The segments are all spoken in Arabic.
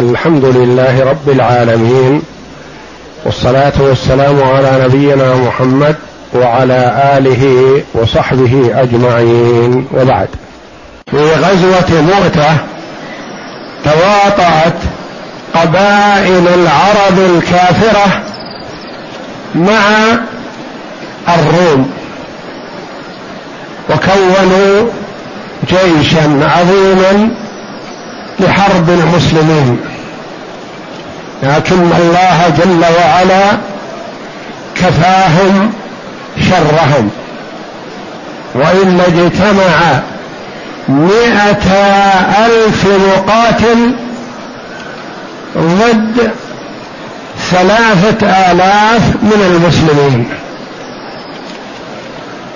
الحمد لله رب العالمين والصلاة والسلام على نبينا محمد وعلى آله وصحبه أجمعين. وبعد. في غزوة مؤته تواطأت قبائل العرب الكافرة مع الروم وكونوا جيشا عظيما لحرب المسلمين. لكن الله جل وعلا كفاهم شرهم. وإن اجتمع مئة ألف مقاتل ضد ثلاثة آلاف من المسلمين.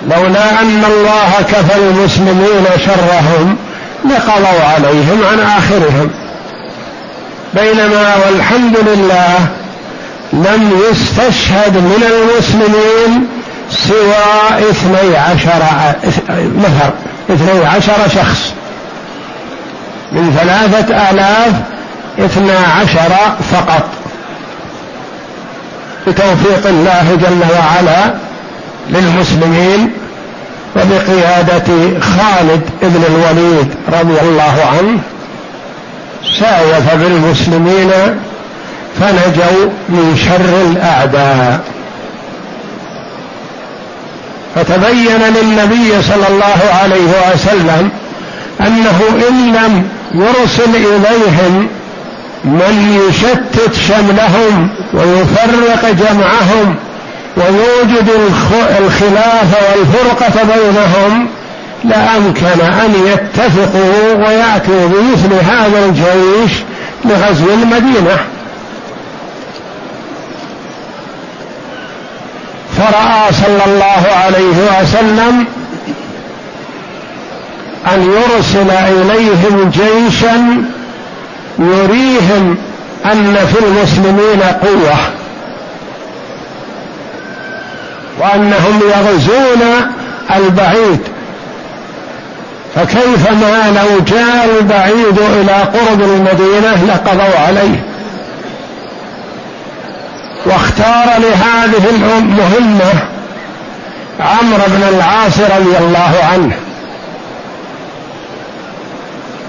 لولا أن الله كفى المسلمين شرهم لقضوا عليهم عن آخرهم. بينما والحمد لله لم يستشهد من المسلمين سوى اثني عشر نفر اثني عشر شخص. من ثلاثة آلاف اثنا عشر فقط. بتوفيق الله جل وعلا للمسلمين وبقيادة خالد بن الوليد رضي الله عنه. ساوف بالمسلمين فنجوا من شر الأعداء. فتبين للنبي صلى الله عليه وسلم أنه إن لم يرسل إليهم من يشتت شملهم ويفرق جمعهم ويوجد الخلاف والفرقة بينهم لأمكن أن يتفقوا ويأتوا بمثل هذا الجيش لغزو المدينة. فرأى صلى الله عليه وسلم أن يرسل إليهم جيشا يريهم أن في المسلمين قوة وأنهم يغزون البعيد. فكيف ما لو جاء البعيد إلى قرب المدينة لقضوا عليه. واختار لهذه المهمة عمرو بن العاص رضي الله عنه.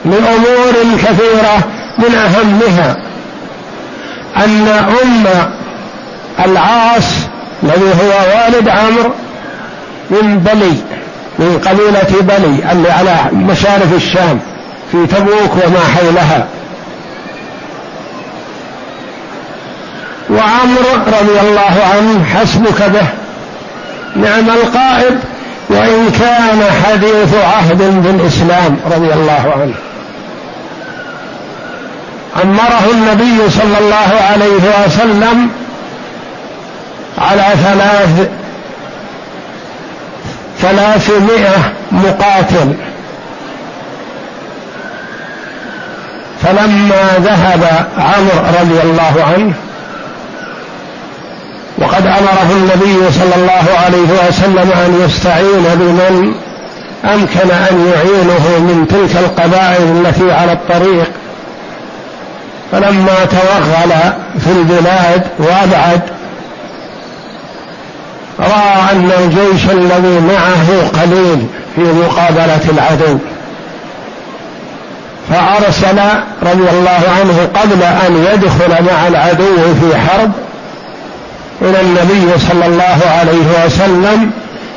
لأمور كثيرة من أهمها أن أم العاص الذي هو والد عمرو من بلي. من قبيلة بلي اللي على مشارف الشام في تبوك وما حولها. وعمرو رضي الله عنه حسبك به نعم القائد وإن كان حديث عهد بالإسلام رضي الله عنه. أمره النبي صلى الله عليه وسلم على ثلاث ثلاثمائة مقاتل. فلما ذهب عمرو رضي الله عنه وقد أمره النبي صلى الله عليه وسلم أن يستعين بمن أمكن أن يعينه من تلك القبائل التي على الطريق. فلما توغل في البلاد وأبعد رأى أن الجيش الذي معه قليل في مقابلة العدو. فأرسل رضي الله عنه قبل أن يدخل مع العدو في حرب إلى النبي صلى الله عليه وسلم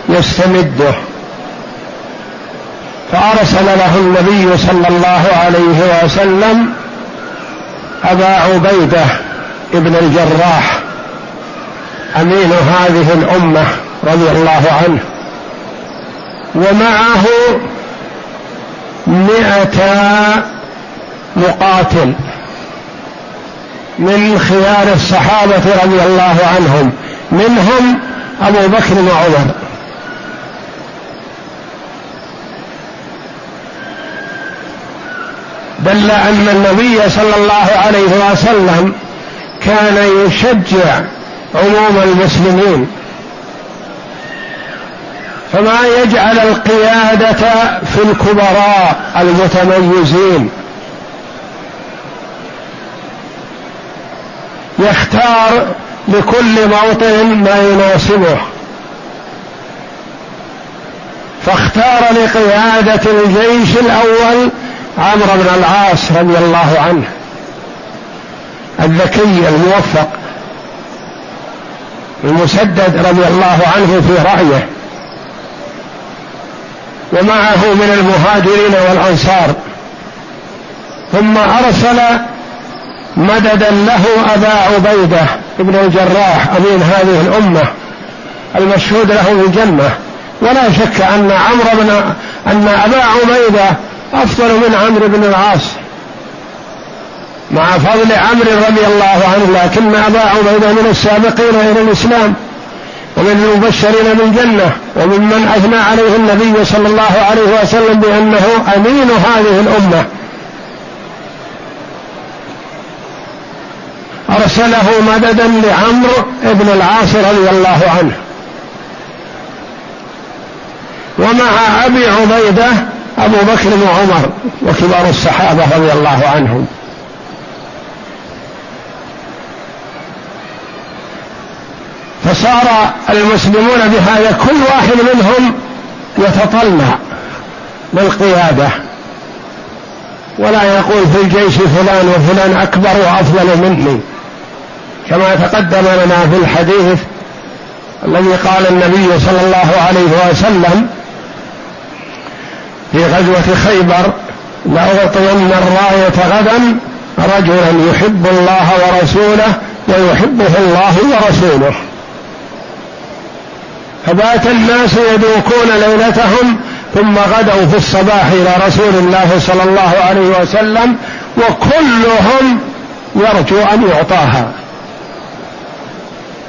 يستمده فأرسل له النبي صلى الله عليه وسلم أبا عبيدة ابن الجراح أمين هذه الأمة رضي الله عنه. ومعه مئتا مقاتل من خيار الصحابة رضي الله عنهم منهم أبو بكر وعمر. دل أن النبي صلى الله عليه وسلم كان يشجع عموم المسلمين. فما يجعل القيادة في الكبراء المتميزين. يختار لكل موطن ما يناسبه. فاختار لقيادة الجيش الأول عمرو بن العاص رضي الله عنه الذكي الموفق. المسدد رضي الله عنه في رأيه. ومعه من المهاجرين والأنصار. ثم أرسل مددا له أبا عبيدة ابن الجراح أمين هذه الأمة المشهود له بالجنة ولا شك أن عمرو بن أن أبا عبيدة أفضل من عمرو بن العاص. مع فضل عمرو رضي الله عنه لكن أبا عبيدة من السابقين إلى الإسلام. ومن المبشرين بالجنة وممن أثنى عليه النبي صلى الله عليه وسلم بأنه أمين هذه الأمة. أرسله مددا لعمرو بن العاص رضي الله عنه. ومع أبي عبيدة أبو بكر وعمر وكبار الصحابة رضي الله عنهم. فصار المسلمون بهذا كل واحد منهم يتطلع للقياده ولا يقول في الجيش فلان وفلان أكبر وأفضل مني. كما تقدم لنا في الحديث الذي قال النبي صلى الله عليه وسلم في غزوة خيبر لأعطين الراية غدا رجلا يحب الله ورسوله ويحبه الله ورسوله. فبات الناس يدوكون ليلتهم ثم غدوا في الصباح إلى رسول الله صلى الله عليه وسلم وكلهم يرجو أن يعطاها.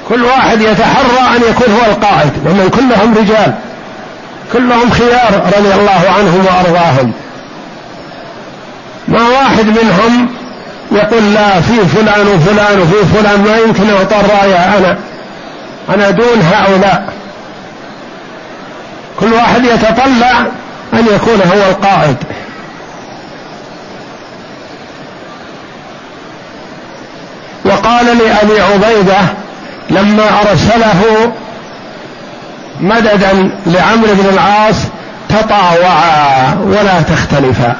كل واحد يتحرى أن يكون هو القائد ومن كلهم رجال. كلهم خيار رضي الله عنهم وأرضاهم. ما واحد منهم يقول لا في فلان وفلان وفي فلان ما يمكن أعطى الراية أنا أنا دون هؤلاء. كل واحد يتطلع أن يكون هو القائد وقال لأبي عبيدة لما أرسله مددا لعمرو بن العاص تطاوعا ولا تختلفا.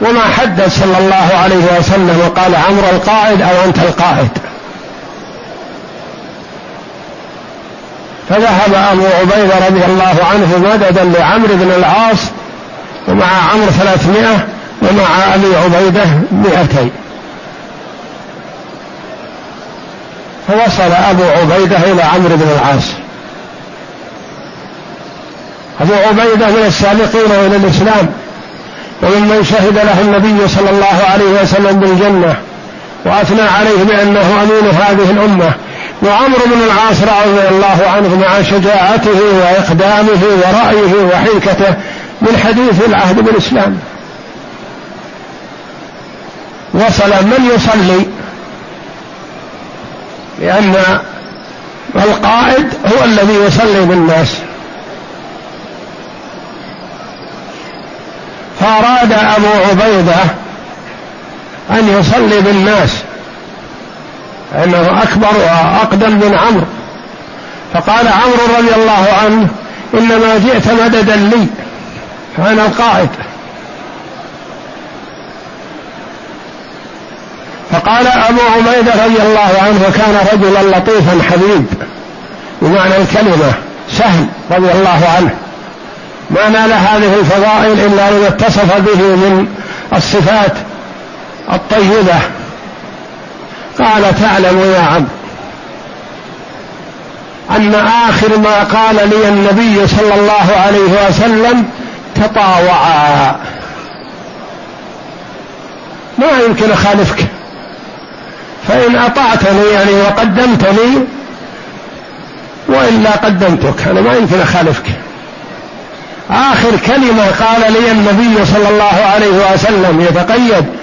وما حدد صلى الله عليه وسلم وقال عمرو القائد أو أنت القائد فذهب أبو عبيدة رضي الله عنه مددا لعمرو بن العاص ومع عمرو ثلاثمائة ومع أبي عبيدة مئتين. فوصل أبو عبيدة إلى عمرو بن العاص. أبو عبيدة من السابقين إلى الإسلام وممن شهد له النبي صلى الله عليه وسلم بالجنة وأثنى عليه بأنه أمين هذه الأمة. وعمرو بن العاص رضي الله عنه مع شجاعته وإقدامه ورأيه وحنكته من حديث العهد بالإسلام. وصل من يصلي؟ لأن القائد هو الذي يصلي بالناس. فأراد أبو عبيدة أن يصلي بالناس. أنه أكبر وأقدم من عمرو. فقال عمرو رضي الله عنه إنما جئت مددا لي فأنا القائد. فقال أبو عبيدة رضي الله عنه وكان رجلا لطيفا حبيب بمعنى الكلمة سهل رضي الله عنه. ما نال هذه الفضائل إلا لما اتصف به من الصفات الطيبة. قال تعلم يا عم أن آخر ما قال لي النبي صلى الله عليه وسلم تطاوعا. ما يمكن أخالفك. فإن أطعتني يعني وقدمتني وإلا قدمتك. أنا ما يمكن أخالفك. آخر كلمة قال لي النبي صلى الله عليه وسلم يتقيد.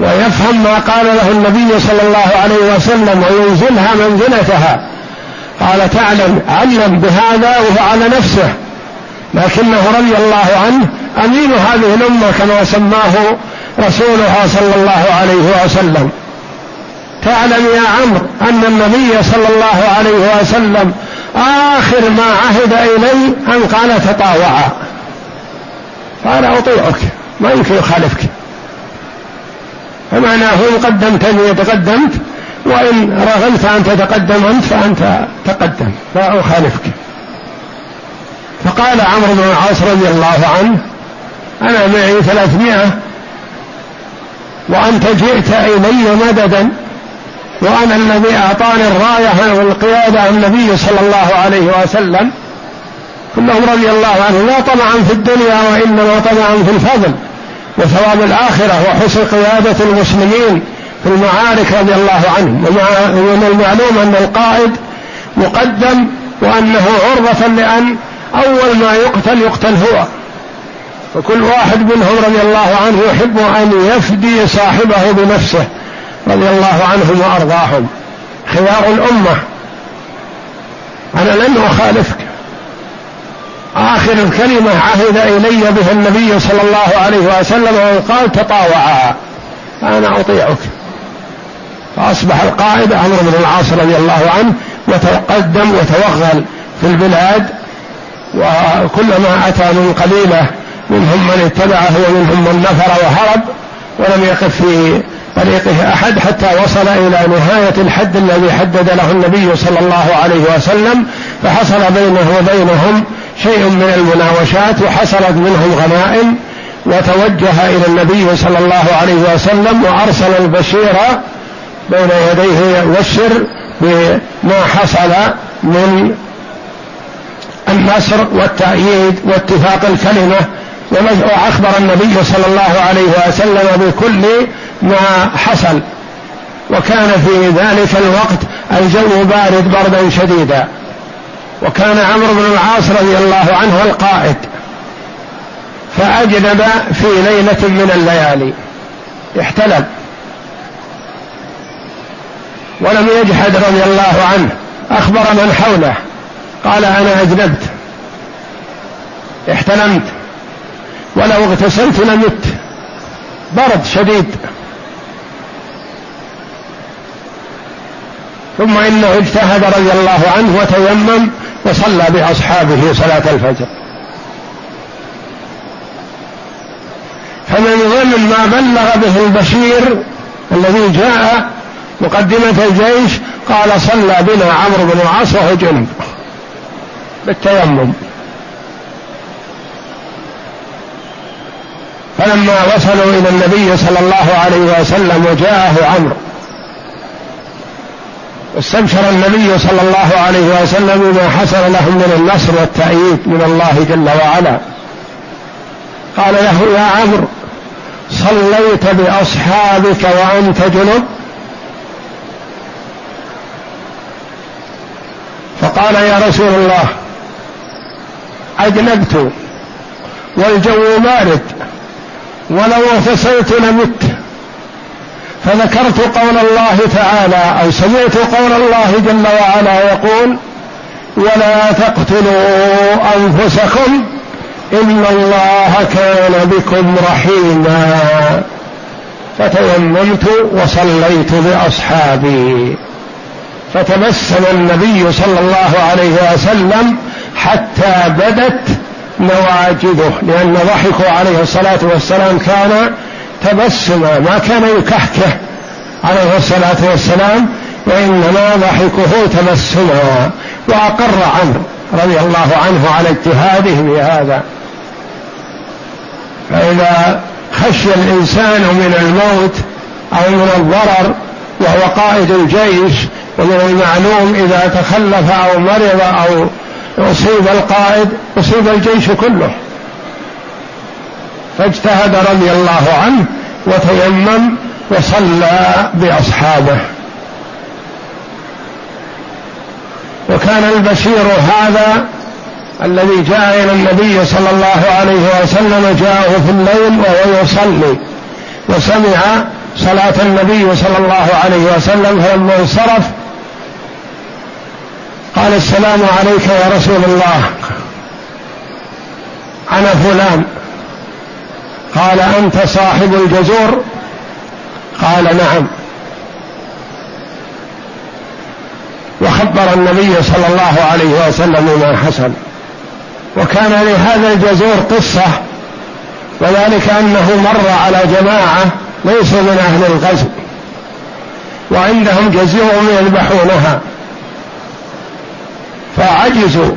ويفهم ما قال له النبي صلى الله عليه وسلم وينزلها منزلتها. قال تعلم علم بهذا وهو على نفسه. لكنه رضي الله عنه أمين هذه الأمة كما سماه رسولها صلى الله عليه وسلم. تعلم يا عمرو أن النبي صلى الله عليه وسلم آخر ما عهد إلي أن قال تطاوعا. فأنا أطيعك ما يمكن يخالفك فمعناه إن قدمتني تقدمت وإن رغبت أن تتقدم أنت فأنت تقدم لا أخالفك. فقال عمرو بن العاص رضي الله عنه أنا معي ثلاثمائة وأنت جئت إلي مددا وأنا الذي أعطاني الراية والقيادة النبي صلى الله عليه وسلم. كلهم رضي الله عنه لا طمعا في الدنيا وإنما طمعا في الفضل. وثواب الآخرة وحسن قيادة المسلمين في المعارك رضي الله عنه ومن المعلوم أن القائد مقدم وأنه عرضة لأن أول ما يقتل يقتل هو. وكل واحد منهم رضي الله عنه يحب أن يفدي صاحبه بنفسه رضي الله عنهم وأرضاهم. خيار الأمة. أنا لن أخالفك. آخر الكلمة عهد إلي بها النبي صلى الله عليه وسلم وقال تطاوعا. فأنا أطيعك. فأصبح القائد عمرو بن العاص رضي الله عنه وتقدم وتوغل في البلاد وكلما أتى من قبيلة منهم من اتبعه ومنهم من نفر وهرب ولم يقف في طريقه أحد حتى وصل إلى نهاية الحد الذي حدد له النبي صلى الله عليه وسلم فحصل بينه وبينهم شيء من المناوشات وحصلت منهم غنائم وتوجه إلى النبي صلى الله عليه وسلم وأرسل البشير بين يديه يبشر بما حصل من النصر والتأييد واتفاق الكلمة وأخبر النبي صلى الله عليه وسلم بكل ما حصل. وكان في ذلك الوقت الجو بارد بردا شديدا. وكان عمرو بن العاص رضي الله عنه القائد. فأجنب في ليلة من الليالي. احتلم ولم يجحد رضي الله عنه. أخبر من حوله. قال أنا أجنبت. احتلمت. ولو اغتسلت لمت برد شديد. ثم إنه اجتهد رضي الله عنه وتيمم وصلى بأصحابه صلاة الفجر. فمن ضمن ما بلغ به البشير الذي جاء مقدمة الجيش قال صلى بنا عمرو بن العاص وهو جنب. بالتيمم. فلما وصلوا إلى النبي صلى الله عليه وسلم وجاءه عمرو. واستبشر النبي صلى الله عليه وسلم بما حصل لهم من النصر والتأييد من الله جل وعلا. قال له يا عمرو صليت بأصحابك وأنت جنب. فقال يا رسول الله أجنبت والجو بارد ولو اغتسلت لمت. فذكرت قول الله تعالى أو سمعت قول الله جل وعلا يقول ولا تقتلوا أنفسكم إن الله كان بكم رحيما. فتيممت وصليت بأصحابي. فتبسم النبي صلى الله عليه وسلم حتى بدت نواجذه لأن ضحكه عليه الصلاة والسلام كان تبسما ما كان يكهكه عليه الصلاة والسلام وإنما ضحكه تبسما وأقر عمرو رضي الله عنه على اجتهاده بهذا فإذا خشي الإنسان من الموت أو من الضرر وهو قائد الجيش ومن المعلوم إذا تخلف أو مرض أو أصيب القائد أصيب الجيش كله. فاجتهد رضي الله عنه وتيمم وصلى بأصحابه. وكان البشير هذا الذي جاء إلى النبي صلى الله عليه وسلم جاءه في الليل وهو يصلي. وسمع صلاة النبي صلى الله عليه وسلم فلما انصرف قال السلام عليك يا رسول الله. أنا فلان. قال أنت صاحب الجزور؟ قال نعم. خبر النبي صلى الله عليه وسلم ما حصل. وكان لهذا الجزور قصة وذلك أنه مر على جماعة ليسوا من أهل الغزو وعندهم جزور يذبحونها. فعجزوا.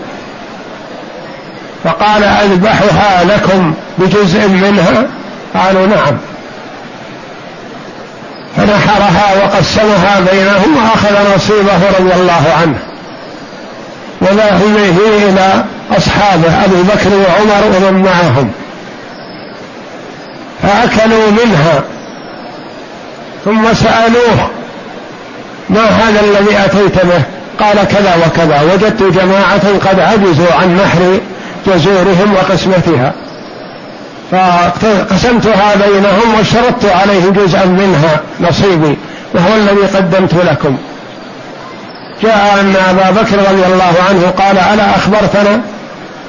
فقال أذبحها لكم بجزء منها؟ قالوا نعم. فنحرها وقسمها بينهم وأخذ نصيبه رضي الله عنه. وذهب به إلى اصحابه ابي بكر وعمر ومن معهم. فأكلوا منها. ثم سألوه ما هذا الذي أتيت به؟ قال كذا وكذا وجدت جماعة قد عجزوا عن نحر جزورهم وقسمتها. فقسمتها بينهم واشترطت عليهم جزءا منها نصيبي وهو الذي قدمت لكم. جاء أن أبا بكر رضي الله عنه قال ألا أخبرتنا؟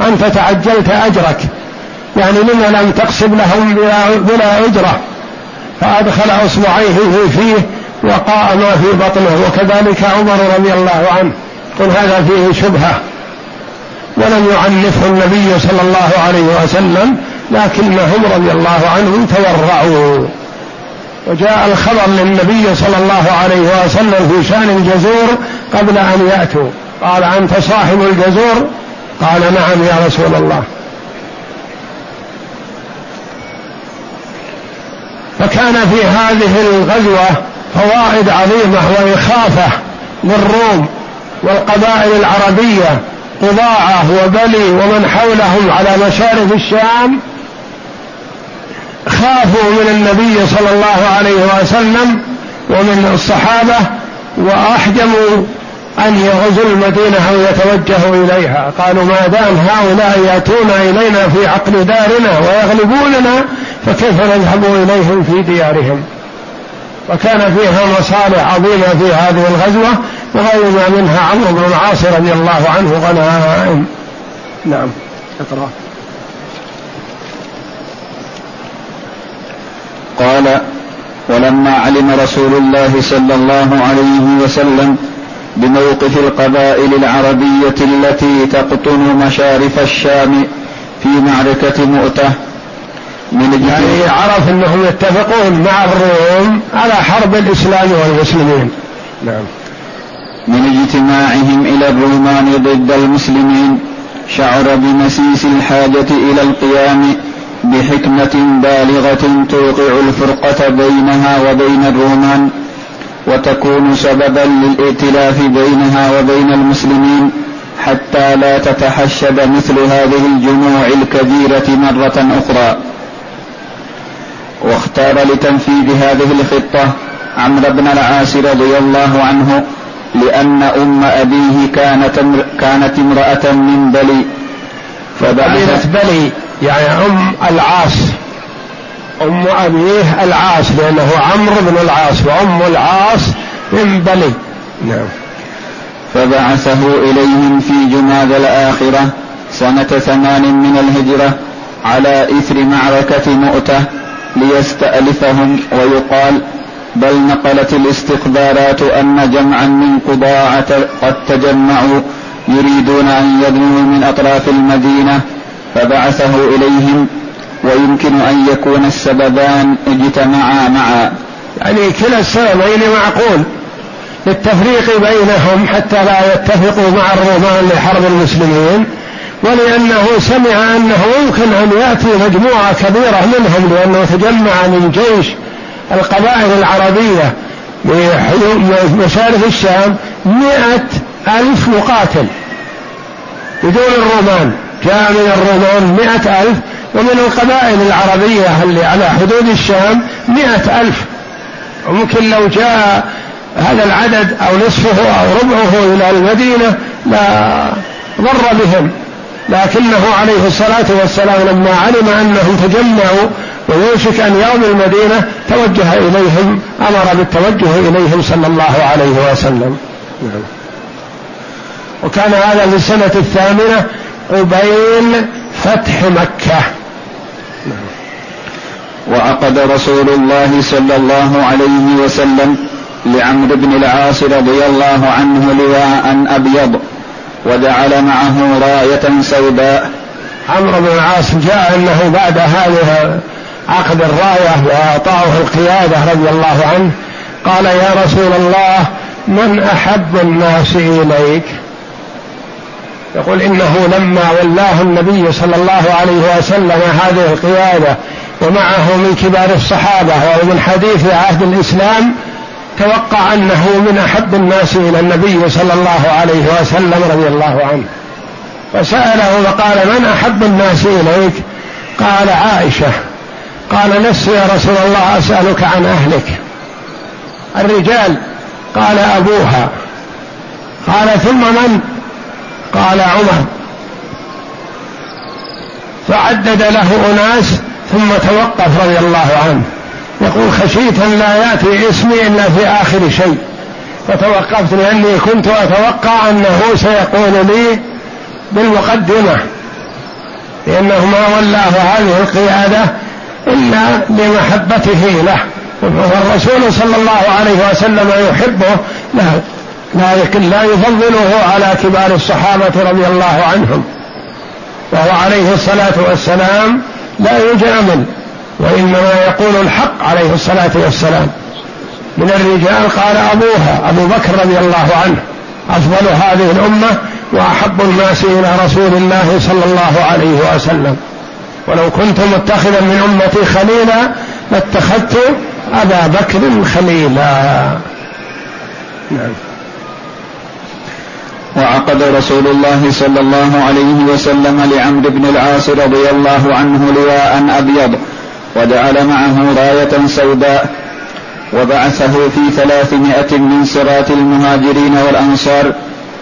أنت تعجلت أجرك. يعني لما لم تقسم لهم بلا, أجرة. فأدخل إصبعيه في فيه وقاء ما في بطنه. وكذلك عمر رضي الله عنه. قل هذا فيه شبهة. ولم يعنفه النبي صلى الله عليه وسلم لكنهم رضي الله عنهم تورعوا. وجاء الخبر للنبي صلى الله عليه وسلم في شأن الجزور قبل أن يأتوا. قال أنت صاحب الجزور؟ قال نعم يا رسول الله. فكان في هذه الغزوة فوائد عظيمه واخافه للروم والقبائل العربية قضاعة وبلي ومن حولهم على مشارف الشام خافوا من النبي صلى الله عليه وسلم ومن الصحابة وأحجموا أن يغزوا المدينة أو يتوجهوا إليها. قالوا ما دام هؤلاء ياتون إلينا في عقل دارنا ويغلبوننا فكيف نذهب إليهم في ديارهم؟ وكان فيها مصالح عظيمه في هذه الغزوة وغير منها عمرو بن العاص رضي الله عنه غنائم. نعم. اقرأ. قال ولما علم رسول الله صلى الله عليه وسلم بموقف القبائل العربية التي تقطن مشارف الشام في معركة مؤتة من يعني عرف أنهم يتفقون مع الروم على حرب الإسلام والمسلمين. نعم. من اجتماعهم إلى الرومان ضد المسلمين شعر بمسيس الحاجة إلى القيام بحكمة بالغة توقع الفرقة بينها وبين الرومان وتكون سببا للائتلاف بينها وبين المسلمين حتى لا تتحشد مثل هذه الجموع الكبيرة مرة أخرى. واختار لتنفيذ هذه الخطة عمرو بن العاص رضي الله عنه لأن أم أبيه كانت كانت امرأة من بلي. فبعثت بلي يعني أم العاص. أم أبيه العاص لأنه عمرو بن العاص وأم العاص من بلي. نعم. فبعثه إليهم في جماد الآخرة سنة ثمان من الهجرة على إثر معركة مؤتة. ليستألفهم ويقال بل نقلت الاستخبارات أن جمعا من قضاعة قد تجمعوا يريدون أن يدنوا من أطراف المدينة فبعثه إليهم ويمكن أن يكون السببان اجتمعا معا. يعني كلا السببين معقول للتفريق بينهم حتى لا يتفقوا مع الرومان لحرب المسلمين. ولأنه سمع أنه يمكن أن يأتي مجموعة كبيرة منهم لأنه تجمع من جيش القبائل العربية بمشارف الشام مئة ألف مقاتل. بدون الرومان جاء من الرومان مئة ألف ومن القبائل العربية اللي على حدود الشام مئة ألف. وممكن لو جاء هذا العدد أو نصفه أو ربعه إلى المدينة لا ضر بهم. لكنه عليه الصلاة والسلام لما علم أنهم تجمعوا ويوشك أن يوم المدينة توجه إليهم أمر بالتوجه إليهم صلى الله عليه وسلم. وكان هذا في السنة الثامنة قبيل فتح مكة. وعقد رسول الله صلى الله عليه وسلم لعمرو بن العاص رضي الله عنه لواء أبيض. وجعل معه راية سوداء. عمرو بن العاص جاء أنه بعد هذه عقد الراية وأعطاه القيادة رضي الله عنه قال يا رسول الله من أحب الناس إليك؟ يقول إنه لما ولاه النبي صلى الله عليه وسلم هذه القيادة ومعه من كبار الصحابة ومن حديث عهد الإسلام توقع أنه من أحب الناس إلى النبي صلى الله عليه وسلم رضي الله عنه. فسأله فقال من أحب الناس إليك؟ قال عائشة. قال لست يا رسول الله أسألك عن أهلك. الرجال؟ قال أبوها. قال ثم من؟ قال عمر. فعدد له أناس ثم توقف رضي الله عنه. يقول خشيت أن لا يأتي اسمي إلا في آخر شيء. فتوقفت لأني كنت أتوقع أنه سيقول لي بالمقدمة. لأنه ما ولاه هذه القيادة إلا لمحبته له. والرسول صلى الله عليه وسلم يحبه لكن لا يفضله على كبار الصحابة رضي الله عنهم. وهو عليه الصلاة والسلام لا يجامل. وإنما يقول الحق عليه الصلاة والسلام. من الرجال قال أبوها أبو بكر رضي الله عنه أفضل هذه الأمة وأحب الناس إلى رسول الله صلى الله عليه وسلم. ولو كنت متخذا من أمتي خليلا لاتخذت أبا بكر خليلا. نعم. وعقد رسول الله صلى الله عليه وسلم لعمرو بن العاص رضي الله عنه لواء أبيض. وجعل معه راية سوداء وبعثه في ثلاثمائة من سرات المهاجرين والأنصار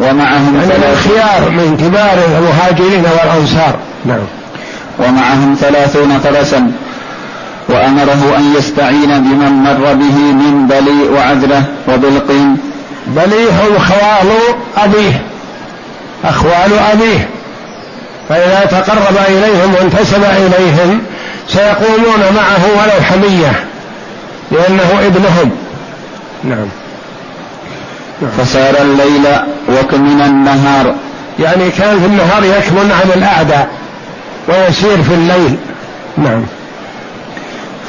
ومعهم يعني الخيار من كبار المهاجرين والأنصار. نعم. ومعهم ثلاثون فرسا وأمره أن يستعين بمن مر به من بلي وعذرة وبلقين. بلي هم خوال أبيه أخوال أبيه. فإذا تقرب إليهم وانتسب إليهم سيقومون معه ولو حمية لأنه ابنهم. نعم. نعم. فسار الليل وكمن النهار. يعني كان في النهار يكمن عن الأعداء ويسير في الليل. نعم.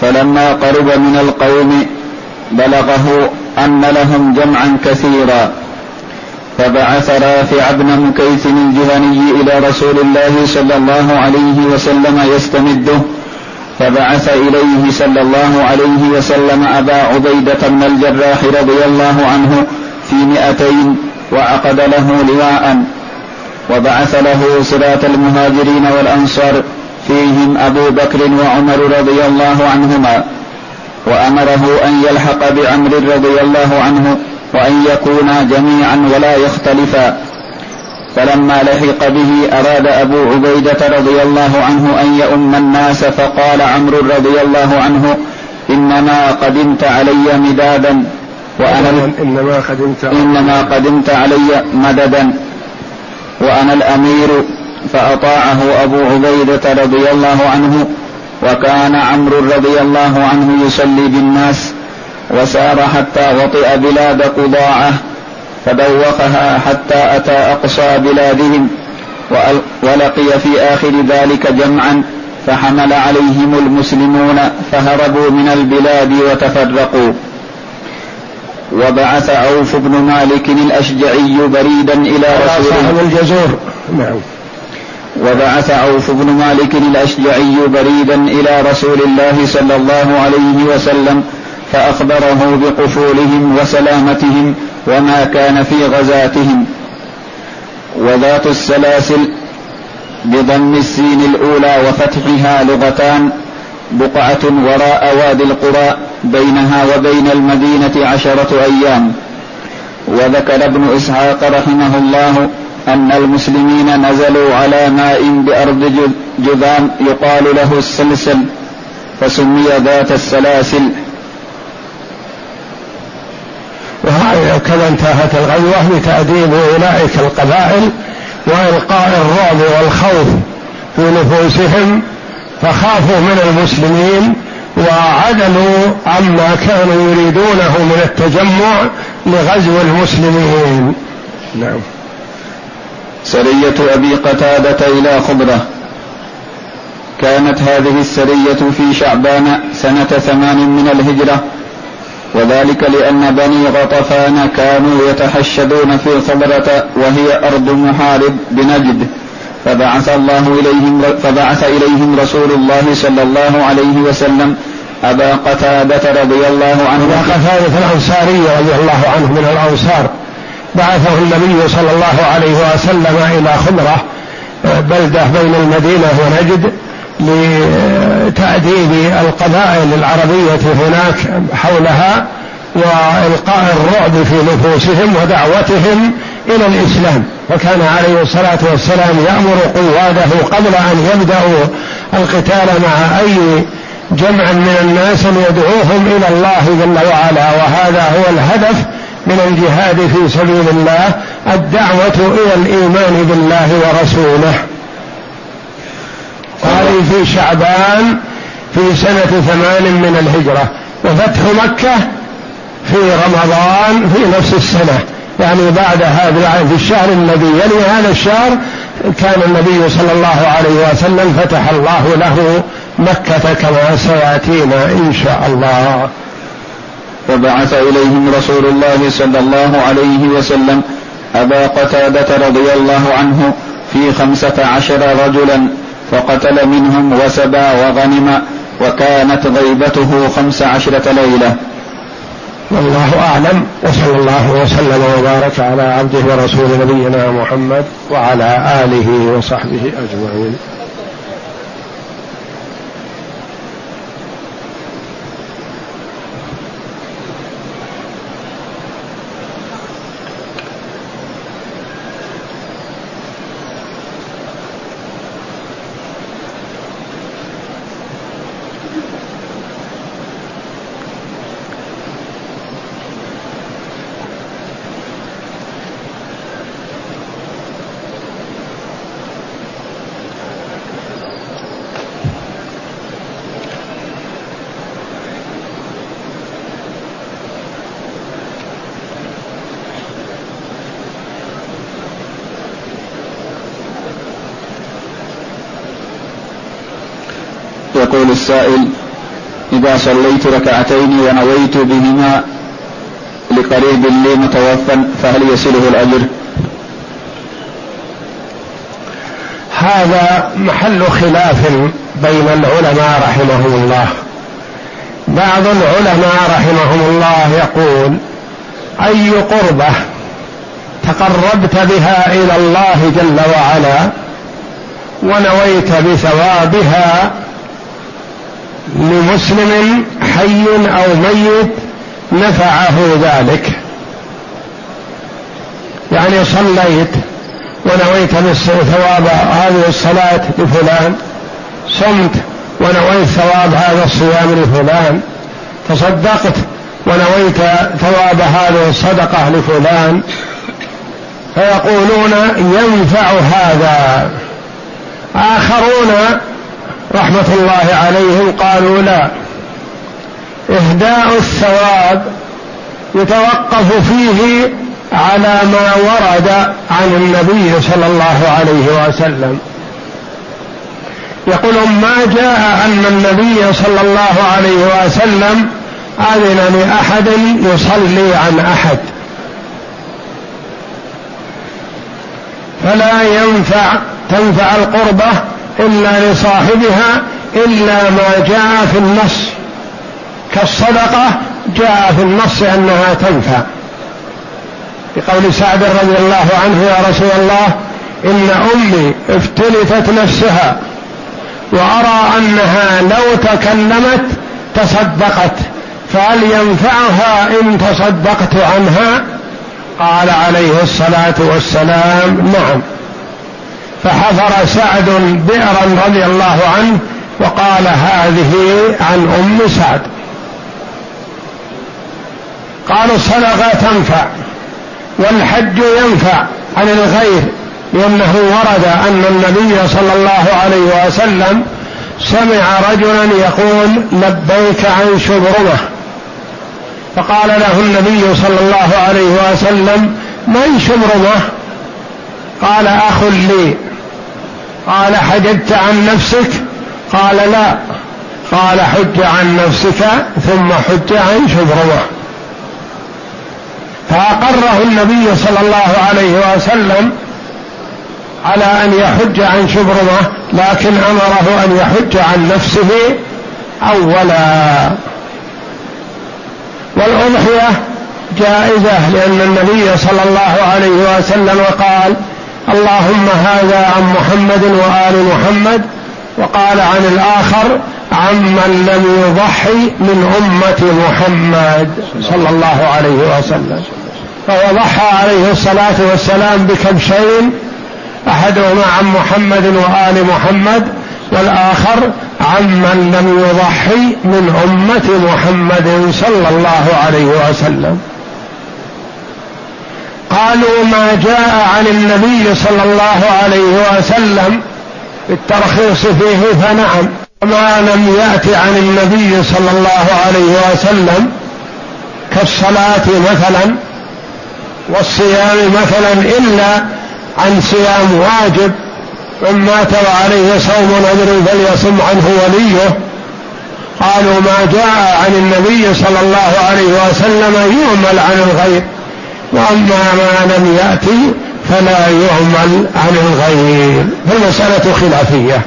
فلما قرب من القوم بلغه أن لهم جمعا كثيرا فبعث رافع بن مكيث الجهني إلى رسول الله صلى الله عليه وسلم يستمده. فبعث إليه صلى الله عليه وسلم أبا عبيدة بن الجراح رضي الله عنه في مئتين وعقد له لواء. وبعث له صلاة المهاجرين والأنصار فيهم أبو بكر وعمر رضي الله عنهما. وأمره أن يلحق بعمر رضي الله عنه وأن يكونا جميعا ولا يختلفا. فلما لحق به أراد أبو عبيدة رضي الله عنه أن يؤم الناس فقال عمرو رضي الله عنه إنما قدمت علي مدادا وأنا إنما قدمت إنما قدمت علي مددا وأنا الأمير فأطاعه أبو عبيدة رضي الله عنه وكان عمرو رضي الله عنه يصلي بالناس وسار حتى وطئ بلاد قضاعة فدوخها حتى أتى أقصى بلادهم ولقي في آخر ذلك جمعا فحمل عليهم المسلمون فهربوا من البلاد وتفرقوا. وبعث عوف بن مالك الأشجعي بريدا إلى رسول الله. الجزور. نعم. وبعث عوف بن مالك الأشجعي بريدا إلى رسول الله صلى الله عليه وسلم فأخبره بقفولهم وسلامتهم وما كان في غزاتهم. وذات السلاسل بضم السين الأولى وفتحها لغتان بقعة وراء وادي القرى بينها وبين المدينة عشرة أيام. وذكر ابن إسحاق رحمه الله أن المسلمين نزلوا على ماء بأرض جذام يقال له السلسل فسمي ذات السلاسل وهكذا انتهت الغزوة بتأديب أولئك القبائل وإلقاء الرعب والخوف في نفوسهم فخافوا من المسلمين وعدلوا عما كانوا يريدونه من التجمع لغزو المسلمين. نعم. سرية أبي قتادة إلى خضرة. كانت هذه السرية في شعبان سنة ثمان من الهجرة. وذلك لأن بني غطفان كانوا يتحشدون في خضرة وهي أرض محارب بنجد. فبعث الله إليهم فبعث إليهم رسول الله صلى الله عليه وسلم أبا قتادة رضي الله عنه. أبا قتادة الأنصاري رضي الله عنه من الأنصار. بعثه النبي صلى الله عليه وسلم إلى خمرة بلدة بين المدينة ونجد لتأديب القبائل العربية هناك حولها وإلقاء الرعب في نفوسهم ودعوتهم إلى الإسلام. فكان عليه الصلاة والسلام يأمر قواده قبل أن يبدأوا القتال مع أي جمع من الناس يدعوهم إلى الله جل وعلا. وهذا هو الهدف من الجهاد في سبيل الله الدعوة إلى الإيمان بالله ورسوله. هذه في شعبان في سنة ثمان من الهجرة وفتح مكة في رمضان في نفس السنة. يعني بعد هذا في الشهر الذي يلي هذا الشهر كان النبي صلى الله عليه وسلم فتح الله له مكة كما سيأتينا إن شاء الله. فبعث إليهم رسول الله صلى الله عليه وسلم أبا قتادة رضي الله عنه في خمسة عشر رجلا فقتل منهم وسبى وغنم. وكانت غيبته خمس عشرة ليلة. والله أعلم وصلى الله وسلم وبارك على عبده ورسول نبينا محمد وعلى آله وصحبه أجمعين. يقول السائل إذا صليت ركعتين ونويت بهما لقريب لي متوفى فهل يصله الأجر؟ هذا محل خلاف بين العلماء رحمهم الله بعض العلماء رحمهم الله يقول أي قربة تقربت بها إلى الله جل وعلا ونويت بثوابها لمسلم حي أو ميت نفعه ذلك. يعني صليت ونويت ثواب هذه الصلاة لفلان. صمت ونويت ثواب هذا الصيام لفلان. تصدقت ونويت ثواب هذه الصدقة لفلان. فيقولون ينفع هذا. آخرون رحمة الله عليهم قالوا لا. إهداء الثواب يتوقف فيه على ما ورد عن النبي صلى الله عليه وسلم. يقول ما جاء أن النبي صلى الله عليه وسلم أذن لأحد يصلي عن أحد. فلا ينفع تنفع القربة إلا لصاحبها إلا ما جاء في النص. كالصدقة جاء في النص أنها تنفع بقول سعد رضي الله عنه يا رسول الله إن أمي افتلتت نفسها وأرى أنها لو تكلمت تصدقت فهل ينفعها إن تصدقت عنها؟ قال عليه الصلاة والسلام نعم. فحفر سعد بئرا رضي الله عنه وقال هذه عن أم سعد. قالوا الصدقة تنفع والحج ينفع عن الغير لأنه ورد أن النبي صلى الله عليه وسلم سمع رجلا يقول لبيك عن شبرمة. فقال له النبي صلى الله عليه وسلم من شبرمة؟ قال أخ لي. قال حجبت عن نفسك؟ قال لا. قال حج عن نفسك ثم حج عن شبرمة. فأقره النبي صلى الله عليه وسلم على أن يحج عن شبرمة لكن أمره أن يحج عن نفسه أولا. والأضحية جائزة لأن النبي صلى الله عليه وسلم قال اللهم هذا عن محمد وآل محمد وقال عن الآخر عمن لم يضحي من أمة محمد. صلى الله عليه وسلم. فهو ضحى عليه الصلاة والسلام بكبشين أحدهما عن محمد وآل محمد والآخر عمن لم يضحي من أمة محمد صلى الله عليه وسلم. قالوا ما جاء عن النبي صلى الله عليه وسلم بالترخيص فيه فنعم. وما لم يأت عن النبي صلى الله عليه وسلم كالصلاة مثلا والصيام مثلا إلا عن صيام واجب. من مات وعليه صوم نذر فليصم عنه وليه. قالوا ما جاء عن النبي صلى الله عليه وسلم يعمل عن الغير وأما ما لم يأتي فلا يعمل عن الغير. فالمساله خلافية.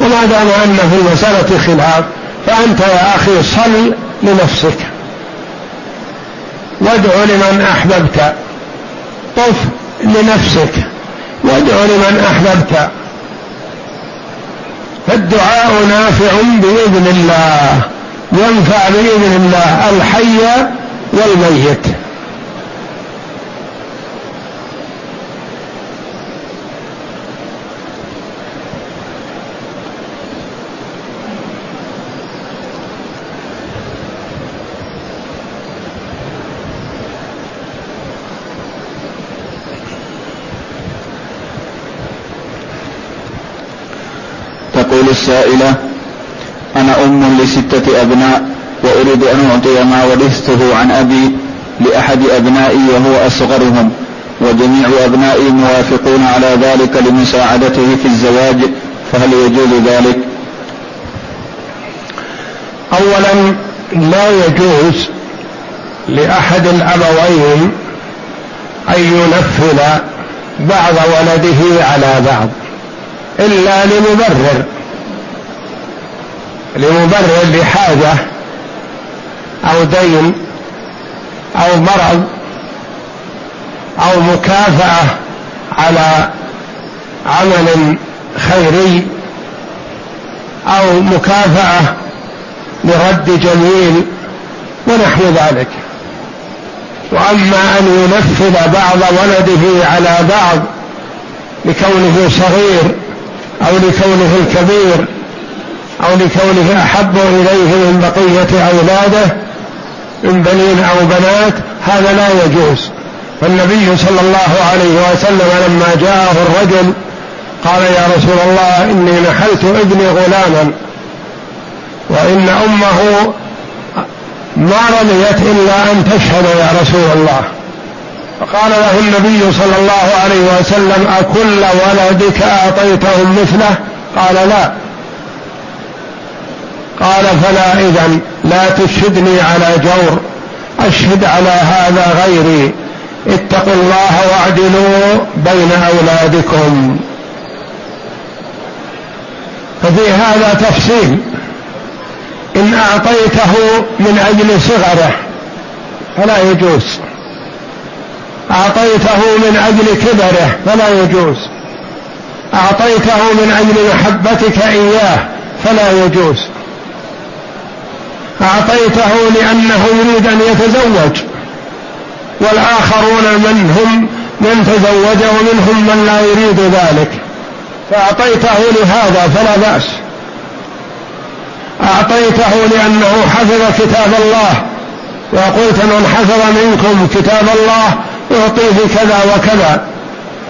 وما دام أن في المسألة خلاف؟ فأنت يا أخي صل لنفسك. وادع لمن أحببت. طف لنفسك. وادع لمن أحببت. فالدعاء نافع بإذن الله. ينفع بإذن الله. الحي والميت. تقول السائلة أنا أم لستة أبناء وأريد أن أعطي ما ورثته عن أبي لأحد أبنائي وهو أصغرهم وجميع أبنائي موافقون على ذلك لمساعدته في الزواج فهل يجوز ذلك؟ أولا لا يجوز لأحد الأبوين أن ينفذ بعض ولده على بعض إلا لمبرر لمبرر لحاجة أو دين أو مرض أو مكافأة على عمل خيري أو مكافأة لرد جميل ونحو ذلك. وأما أن ينفذ بعض ولده على بعض لكونه صغير أو لكونه الكبير أو لكونه أحب إليه من بقية أولاده من بنين أو بنات هذا لا يجوز. فالنبي صلى الله عليه وسلم لما جاءه الرجل قال يا رسول الله إني نحلت ابني غلاما وإن أمه ما رضيت إلا أن تشهد يا رسول الله. فقال له النبي صلى الله عليه وسلم أكل ولدك أعطيتهم مثله؟ قال لا. قال فلا إذا لا تشهدني على جور. أشهد على هذا غيري. اتقوا الله واعدلوا بين أولادكم. ففي هذا تفصيل إن أعطيته من أجل صغره فلا يجوز. أعطيته من أجل كبره فلا يجوز. أعطيته من أجل محبتك إياه فلا يجوز. أعطيته لأنه يريد أن يتزوج. والآخرون منهم من تزوج ومنهم من لا يريد ذلك. فأعطيته لهذا فلا بأس. أعطيته لأنه حفظ كتاب الله. وقلت من حفظ منكم كتاب الله يعطيه كذا وكذا.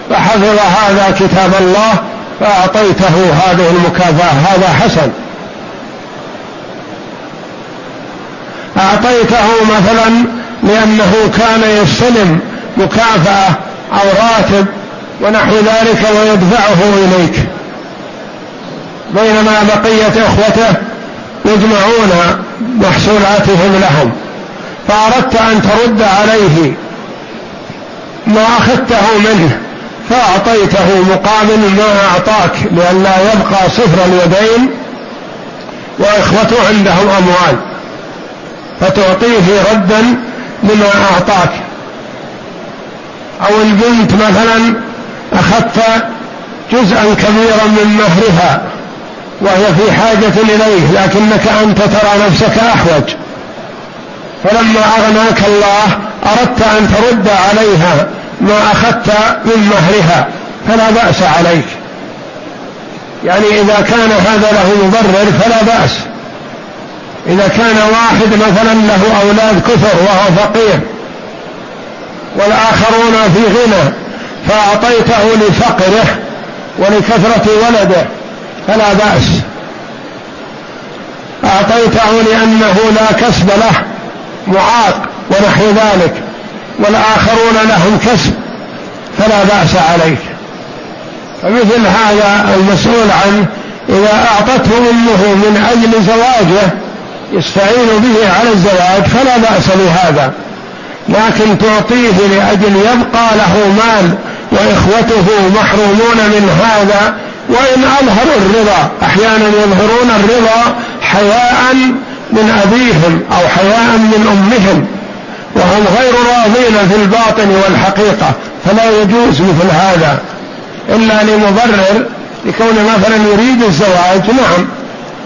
فحفظ هذا كتاب الله فأعطيته هذه المكافأة. هذا حسن. أعطيته مثلا لأنه كان يستلم مكافأة أو راتب ونحو ذلك ويدفعه إليك. بينما بقية إخوته يجمعون محصولاتهم لهم. فأردت أن ترد عليه ما أخذته منه فأعطيته مقابل ما أعطاك لئلا يبقى صفر اليدين وإخوته عندهم أموال. فتعطيه ردا لما أعطاك. أو البنت مثلا أخذت جزءا كبيرا من مهرها وهي في حاجة إليه لكنك أنت ترى نفسك أحوج. فلما أغناك الله أردت أن ترد عليها ما أخذت من مهرها فلا بأس عليك. يعني إذا كان هذا له مبرر فلا بأس. إذا كان واحد مثلا له أولاد كثر وهو فقير والآخرون في غنى فأعطيته لفقره ولكثرة ولده فلا بأس. أعطيته لأنه لا كسب له معاق ونحو ذلك والآخرون لهم كسب فلا بأس عليك. فمثل هذا المسؤول عنه إذا أعطته أمه من أجل زواجه يستعين به على الزواج فلا بأس بهذا. لكن تعطيه لأجل يبقى له مال وإخوته محرومون من هذا وإن أظهروا الرضا أحيانا يظهرون الرضا حياء من أبيهم أو حياء من أمهم وهم غير راضين في الباطن والحقيقة فلا يجوز مثل هذا. إلا لمبرر لكون مثلا يريد الزواج نعم.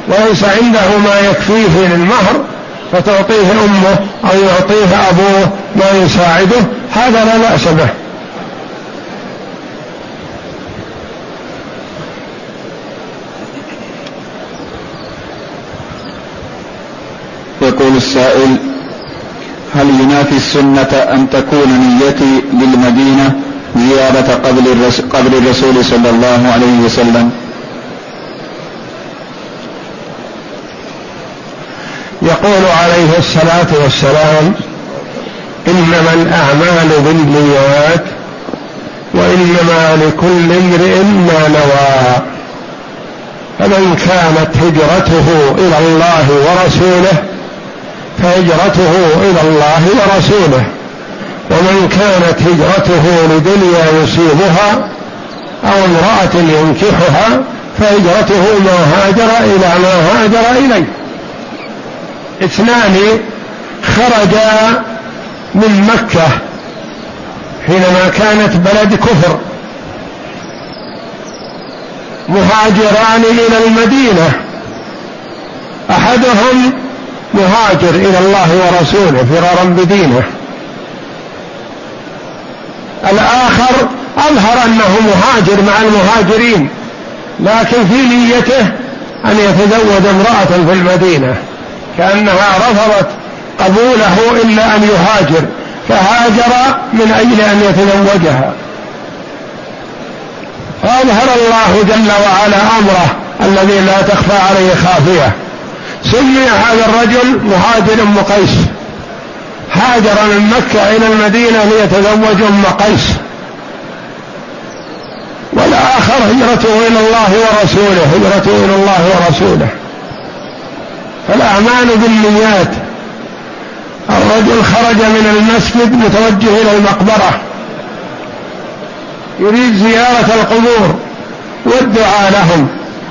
وليس عنده ما يكفيه للمهر فتعطيه أمه أو يعطيه أبوه ما يساعده هذا لا بأس به. يقول السائل هل ينافي السنة أن تكون نيتي للمدينة زيارة قبل الرسول صلى الله عليه وسلم؟ يقول عليه الصلاة والسلام إنما الأعمال بالنيات وإنما لكل امرئ ما نوى. فمن كانت هجرته إلى الله ورسوله فهجرته إلى الله ورسوله. ومن كانت هجرته لدنيا يصيبها أو امرأة ينكحها فهجرته ما هاجر إلى ما هاجر إليه. اثنان خرجا من مكة حينما كانت بلد كفر. مهاجران إلى المدينة. أحدهم مهاجر إلى الله ورسوله فرارا بدينه. الآخر أظهر أنه مهاجر مع المهاجرين لكن في نيته أن يتزوج امرأة في المدينة. كأنها رفضت قبوله إلا أن يهاجر فهاجر من أجل أن يتزوجها. فأظهر الله جل وعلا أمره الذي لا تخفى عليه خافية. سمي هذا الرجل مهاجر أم قيس. هاجر من مكة إلى المدينة ليتزوج أم قيس. والآخر هجرته إلى الله ورسوله هجرته إلى الله ورسوله. فالأعمال بالنيات. الرجل خرج من المسجد متوجه إلى المقبرة. يريد زيارة القبور والدعاء لهم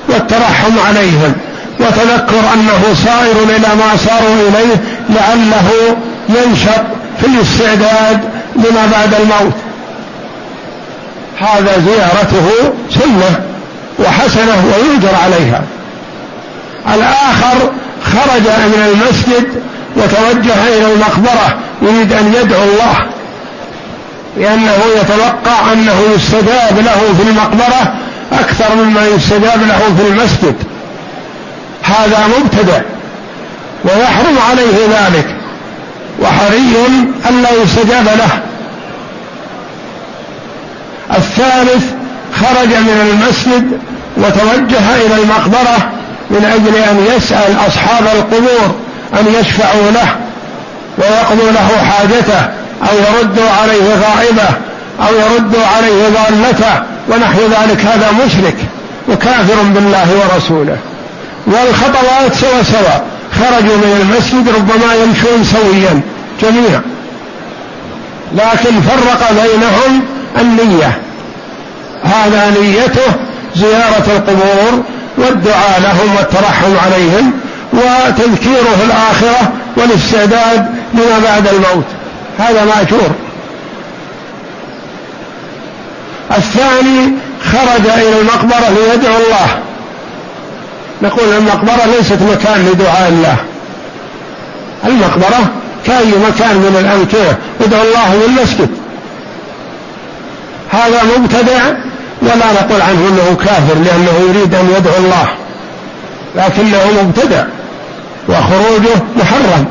والترحم عليهم وتذكر أنه صائر إلى ما صاروا إليه لعله ينشط في الاستعداد لما بعد الموت. هذا زيارته سنة وحسنة ويؤجر عليها. الآخر خرج من المسجد وتوجه إلى المقبرة يريد أن يدعو الله لأنه يتوقع أنه يستجاب له في المقبرة أكثر مما يستجاب له في المسجد. هذا مبتدع ويحرم عليه ذلك وحري ألا يستجاب له. الثالث خرج من المسجد وتوجه إلى المقبرة من أجل أن يسأل أصحاب القبور أن يشفعوا له ويقضوا له حاجته أو يردوا عليه غائبة أو يردوا عليه ضالته ونحو ذلك. هذا مشرك وكافر بالله ورسوله. والخطوات سوا سوا خرجوا من المسجد ربما يمشون سويا جميعا. لكن فرق بينهم النية. هذا نيته زيارة القبور والدعاء لهم والترحم عليهم وتذكيره في الآخرة والاستعداد لما بعد الموت. هذا مأجور. الثاني خرج إلى المقبرة ليدعو الله. نقول المقبرة ليست مكان لدعاء الله. المقبرة كأي مكان من الأمكنة ادعو الله من المسجد. هذا مبتدع ولا نقول عنه إنه كافر لأنه يريد أن يدعو الله لكنه مبتدع وخروجه محرم.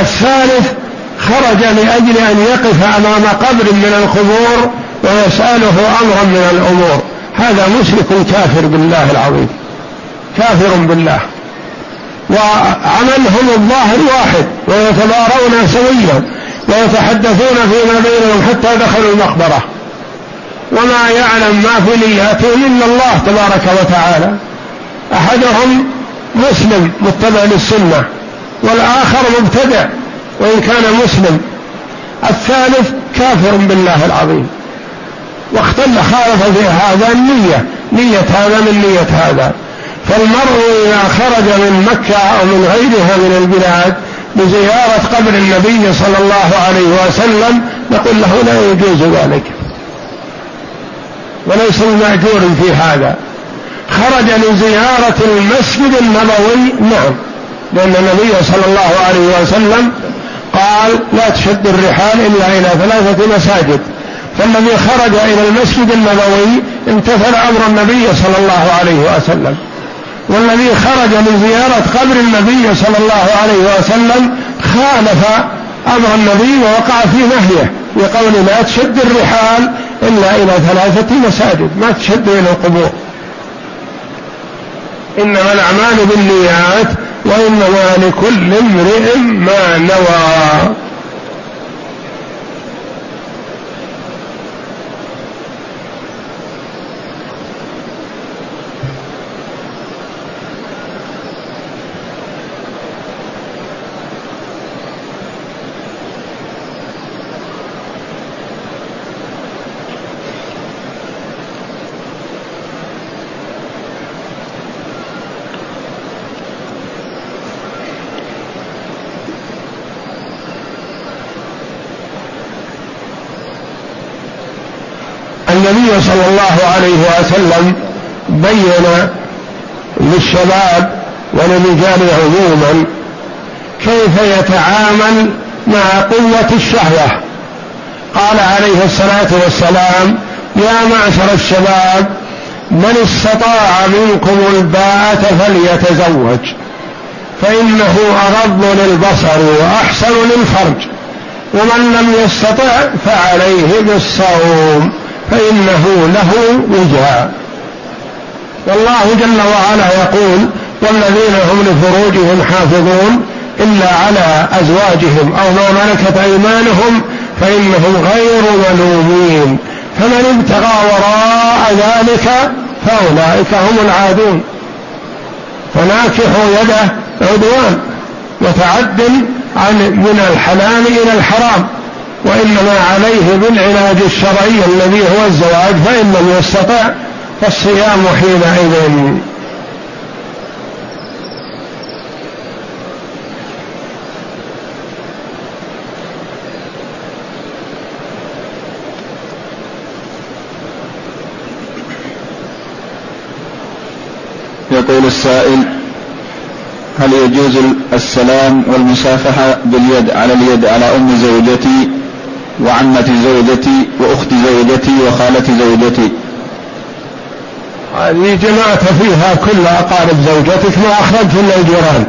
الثالث خرج لأجل أن يقف أمام قبر من القبور ويسأله أمرا من الأمور. هذا مشرك كافر بالله العظيم كافر بالله. وعملهم الظاهر واحد ويتبارون سويا ويتحدثون فيما بينهم حتى دخلوا المقبرة. وما يعلم ما في نياتهم إلا الله تبارك وتعالى. أحدهم مسلم متبع للسنة والآخر مبتدع وإن كان مسلم. الثالث كافر بالله العظيم. واختل خالف في هذا النية نية هذا من نية هذا. فالمرء إذا خرج من مكة أو من غيرها من البلاد لزيارة قبر النبي صلى الله عليه وسلم نقول له لا يجوز ذلك. وليس المأجور في هذا. خرج لزيارة المسجد النبوي نعم لأن النبي صلى الله عليه وسلم قال لا تشد الرحال إلا إلى ثلاثة مساجد فالذي خرج إلى المسجد النبوي امتثل أمر النبي صلى الله عليه وسلم. والذي خرج لزيارة قبر النبي صلى الله عليه وسلم خالف أمر النبي ووقع في نهيه بقول لا تشد الرحال إلا إلى ثلاثة مساجد ما تشد إلى القبور. إنما الأعمال بالنيات وإنما لكل امرئ ما نوى. النبي صلى الله عليه وسلم بين للشباب وللرجال عموما كيف يتعامل مع قوة الشهوة. قال عليه الصلاة والسلام يا معشر الشباب من استطاع منكم الباءة فليتزوج فإنه أغض للبصر وأحسن للفرج ومن لم يستطع فعليه بالصوم. فإنه له وجاء والله جل وعلا يقول والذين هم لفروجهم حافظون إلا على أزواجهم أو ما ملكت أيمانهم فإنهم غير ملومين. فمن ابتغى وراء ذلك فأولئك هم العادون. فناكح يده عدوان وتعد عن من الحلال إلى الحرام. وإنما عليه بالعلاج الشرعي الذي هو الزواج فإن لم يستطع فالصيام حينئذ. يقول السائل هل يجوز السلام والمسافحة باليد على اليد على أم زوجتي وعمة زوجتي وأخت زوجتي وخالة زوجتي. هذه جمعت فيها كل أقارب زوجتك ما أخرجت إلا الجيران.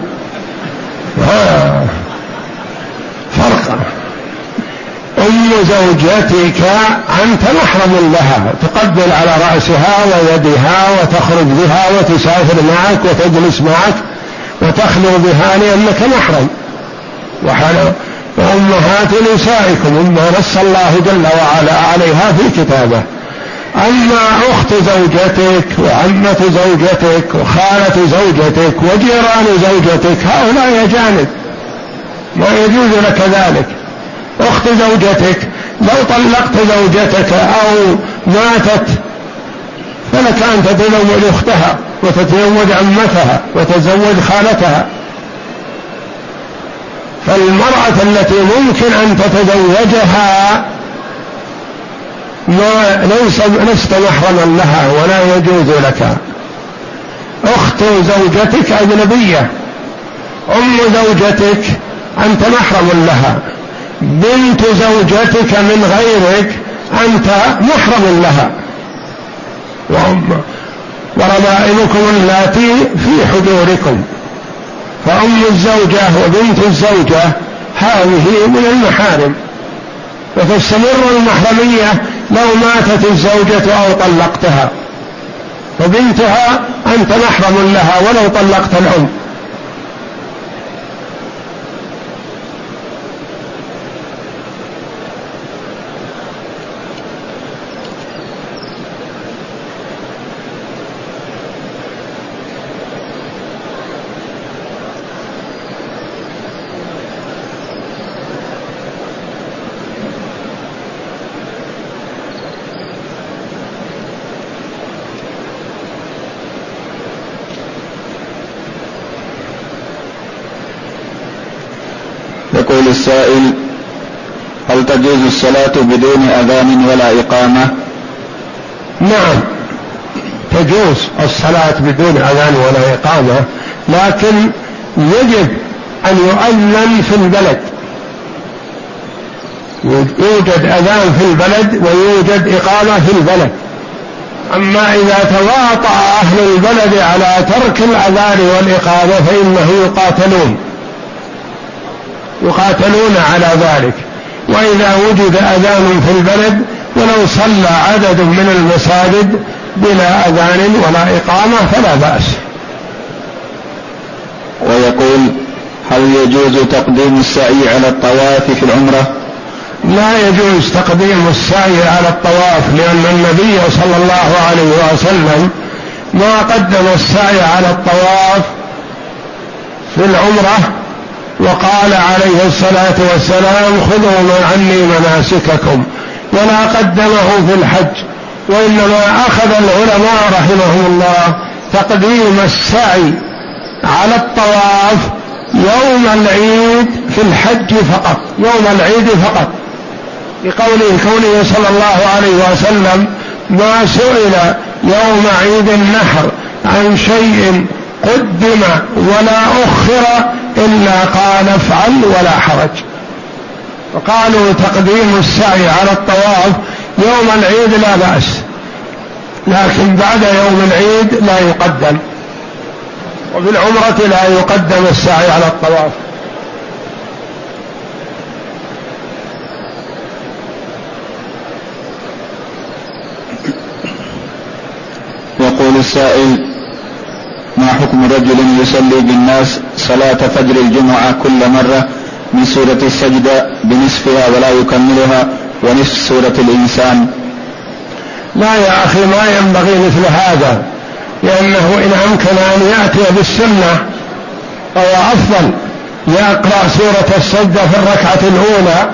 فرق. أم زوجتك أنت محرم لها. تقبل على رأسها ويدها وتخرج بها وتسافر معك وتجلس معك وتخلو بها لأنك محرم. وأمهات نسائكم مما نص الله جل وعلا عليها في كتابه. أما أخت زوجتك وعمة زوجتك وخالة زوجتك وجيران زوجتك هؤلاء أجانب ما يجوز لك ذلك. أخت زوجتك لو طلقت زوجتك أو ماتت فلك أن تتزوج أختها وتتزوج عمتها وتتزوج خالتها. فالمرأة التي ممكن أن تتزوجها ما ليس لست محرما لها ولا يجوز لك. أخت زوجتك أجنبية أم زوجتك أنت محرم لها. بنت زوجتك من غيرك أنت محرم لها. وأم وربائبكم اللاتي في حجوركم. فأم الزوجة وبنت الزوجة هذه من المحارم. وتستمر المحرمية لو ماتت الزوجة أو طلقتها. فبنتها أنت محرم لها ولو طلقت الأم. يقول السائل هل تجوز الصلاة بدون أذان ولا إقامة؟ نعم تجوز الصلاة بدون أذان ولا إقامة لكن يجب أن يؤذن في البلد. يوجد أذان في البلد ويوجد إقامة في البلد. أما إذا تواطأ أهل البلد على ترك الأذان والإقامة فإنه يقاتلون. يقاتلون على ذلك. وإذا وجد أذان في البلد ولو صلى عدد من المساجد بلا أذان ولا إقامة فلا بأس. ويقول هل يجوز تقديم السعي على الطواف في العمرة؟ لا يجوز تقديم السعي على الطواف لأن النبي صلى الله عليه وسلم ما قدم السعي على الطواف في العمرة وقال عليه الصلاة والسلام خذوا عني مناسككم ولا قدمه في الحج وإنما أخذ العلماء رحمهم الله تقديم السعي على الطواف يوم العيد في الحج فقط يوم العيد فقط. لقوله كونه صلى الله عليه وسلم ما سئل يوم عيد النحر عن شيء قدم ولا أخر إلا قال افعل ولا حرج. وقالوا تقديم السعي على الطواف يوم العيد لا بأس لكن بعد يوم العيد لا يقدم. وفي العمرة لا يقدم السعي على الطواف. يقول السائل ما حكم رجل يصلي بالناس صلاة فجر الجمعة كل مرة من سورة السجدة بنصفها ولا يكملها ونصف سورة الإنسان؟ لا يا أخي ما ينبغي مثل هذا لأنه إن أمكن أن يأتي بالسنة فهو أفضل. يقرأ سورة السجدة في الركعة الأولى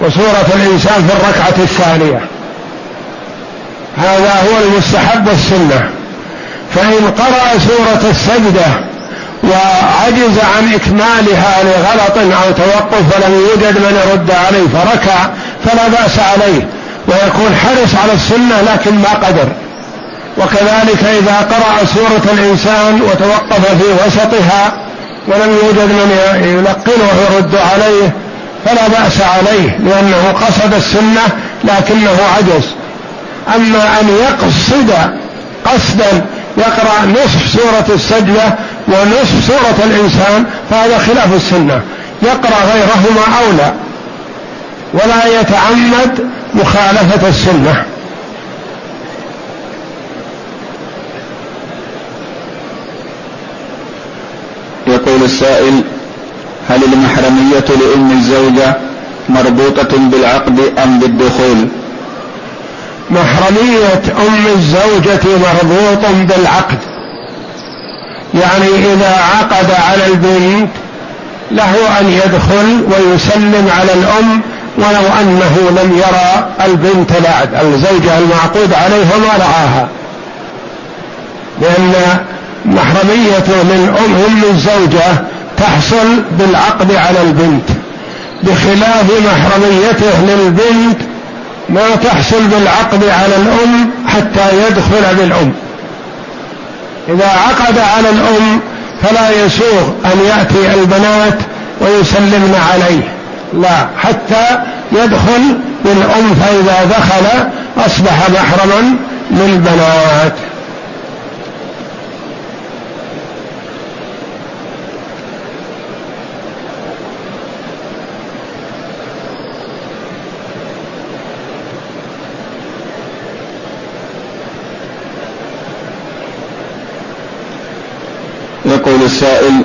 وسورة الإنسان في الركعة الثانية. هذا هو المستحب والسنة فإن قرأ سورة السجدة وعجز عن إكمالها لغلط أو توقف ولم يوجد من يرد عليه فركع فلا بأس عليه ويكون حرص على السنة لكن ما قدر. وكذلك إذا قرأ سورة الإنسان وتوقف في وسطها ولم يوجد من يلقنه ويرد عليه فلا بأس عليه لأنه قصد السنة لكنه عجز. أما أن يقصد قصدا يقرأ نصف سورة السجدة ونصف سورة الإنسان فهذا خلاف السنة. يقرأ غيرهما أولى ولا يتعمد مخالفة السنة. يقول السائل هل المحرمية لأم الزوجة مربوطة بالعقد أم بالدخول؟ محرمية أم الزوجة مربوط بالعقد. يعني إذا عقد على البنت له أن يدخل ويسلم على الأم ولو أنه لم يرى البنت بعد الزوجة المعقود عليها ما رآها. لأن محرمية من أم الزوجة تحصل بالعقد على البنت. بخلاف محرميته للبنت ما تحصل بالعقد على الأم حتى يدخل بالأم. إذا عقد على الأم فلا يسوغ أن يأتي البنات ويسلمن عليه. لا حتى يدخل بالأم فإذا دخل أصبح محرما للبنات. السائل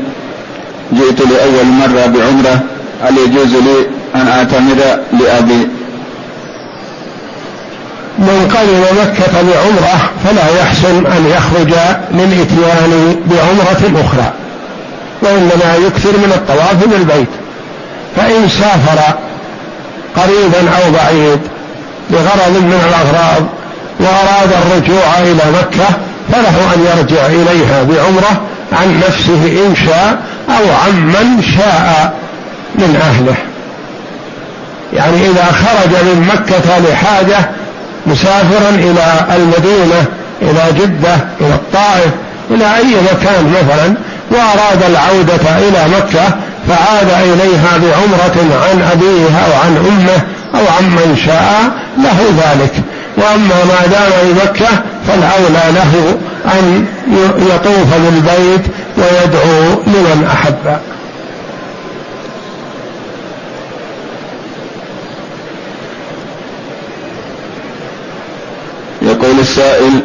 جئت لأول مرة بعمرة هل يجوز لي أن أعتمر لأبي؟ من قدم مكة بعمرة فلا يحسن أن يخرج للإتيان بعمرة أخرى وإنما يكثر من الطواف بالبيت. فإن سافر قريبا أو بعيد بغرض من الأغراض وأراد الرجوع إلى مكة فله أن يرجع إليها بعمرة عن نفسه إن شاء أو عمن شاء من أهله. يعني إذا خرج من مكة لحاجة مسافرا إلى المدينة إلى جدة إلى الطائف إلى أي مكان مثلا وأراد العودة إلى مكة فعاد إليها بعمرة عن أبيه أو عن أمه أو عمن شاء له ذلك. وأما ما دام بمكة فالأولى له أن يطوف بالبيت ويدعو لمن أحب. يقول السائل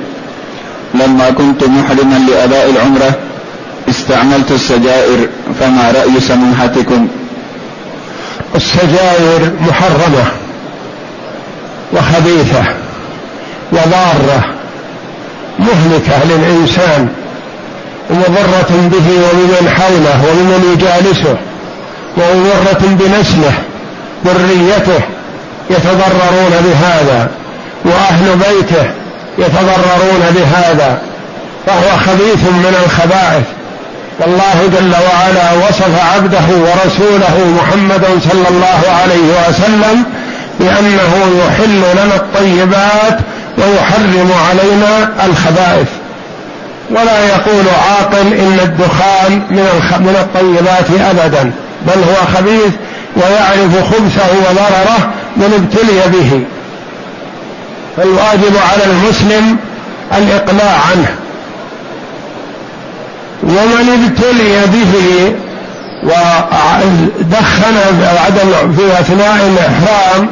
لما كنت محرما لأداء العمرة استعملت السجائر فما رأي سماحتكم؟ السجائر محرمة وخبيثة. وضارة مهلكة للإنسان ومضرة به وبمن حوله وبمن يجالسه ومضرة بنسله ذريته يتضررون بهذا وأهل بيته يتضررون بهذا فهو خبيث من الخبائث. والله جل وعلا وصف عبده ورسوله محمدا صلى الله عليه وسلم بأنه يحل لنا الطيبات ويحرم علينا الخبائث. ولا يقول عاقل إن الدخان من من الطيبات ابدا بل هو خبيث ويعرف خبثه وضرره من ابتلي به. فالواجب على المسلم الإقلاع عنه. ومن ابتلي به ودخن في أثناء الإحرام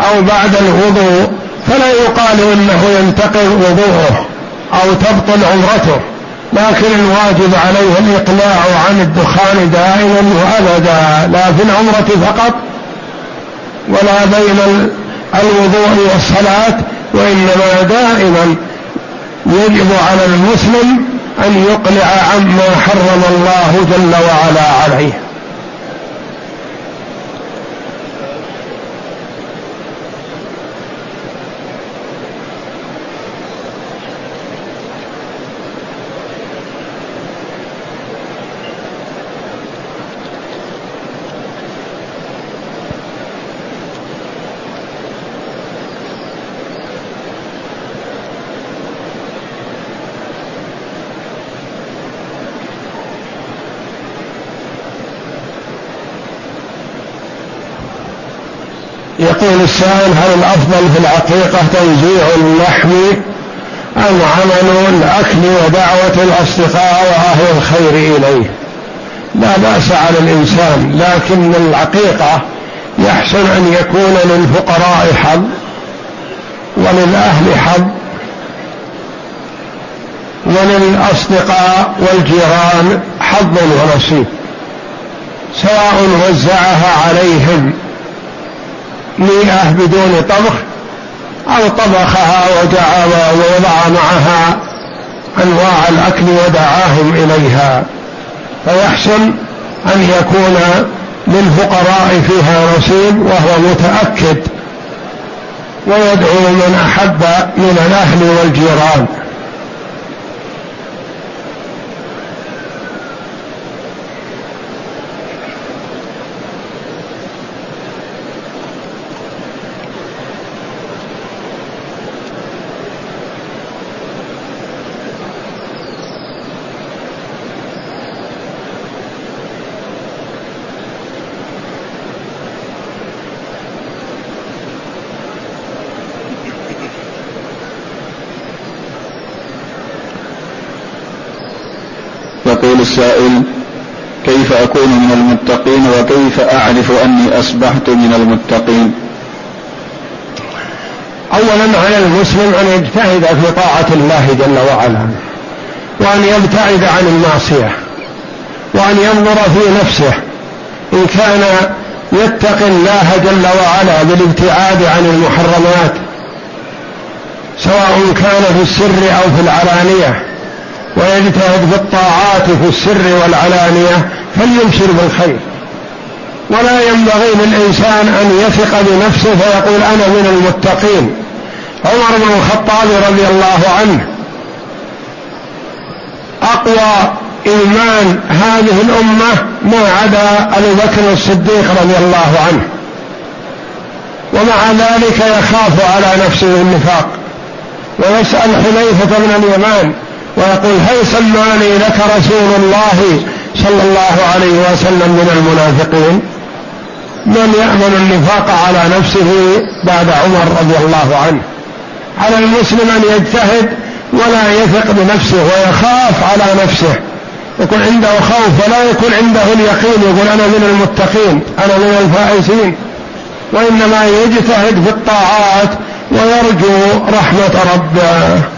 أو بعد الوضوء فلا يقال إنه ينتقض وضوءه أو تبطل عمرته لكن الواجب عليه الإقلاع عن الدخان دائما وأبدا لا في العمرة فقط ولا بين الوضوء والصلاة وإنما دائما يجب على المسلم أن يقلع عما حرم الله جل وعلا عليه. السائل هل الأفضل في العقيقه توزيع اللحم أم عمل الأكل ودعوة الأصدقاء وأهل الخير إليه؟ لا بأس على الإنسان لكن العقيقه يحسن أن يكون للفقراء حظ وللأهل حظ وللأصدقاء والجيران حظ ونصيب سواء وزعها عليهم. مئة بدون طبخ أو طبخها ودعا ووضع معها أنواع الأكل ودعاهم إليها. فيحسن أن يكون للفقراء فيها نصيب وهو متأكد ويدعو من أحب من الأهل والجيران. يقول السائل كيف أكون من المتقين وكيف أعرف أني أصبحت من المتقين؟ أولا على المسلم أن يجتهد في طاعة الله جل وعلا وأن يبتعد عن المعصية وأن ينظر في نفسه. إن كان يتقي الله جل وعلا بالابتعاد عن المحرمات سواء كان في السر أو في العلانية ويجتهد في الطاعات في السر والعلانية فليبشر بالخير. ولا ينبغي للإنسان أن يثق بنفسه فيقول أنا من المتقين. عمر بن الخطاب رضي الله عنه أقوى إيمان هذه الأمة ما عدا أبو بكر الصديق رضي الله عنه. ومع ذلك يخاف على نفسه النفاق. ويسأل حذيفة بن اليمان ويقول هل سماني لك رسول الله صلى الله عليه وسلم من المنافقين؟ من يأمن النفاق على نفسه بعد عمر رضي الله عنه؟ على المسلم أن يجتهد ولا يثق بنفسه ويخاف على نفسه. يكون عنده خوف ولا يكون عنده اليقين. يقول أنا من المتقين أنا من الفائزين. وإنما يجتهد في الطاعات ويرجو رحمة ربه.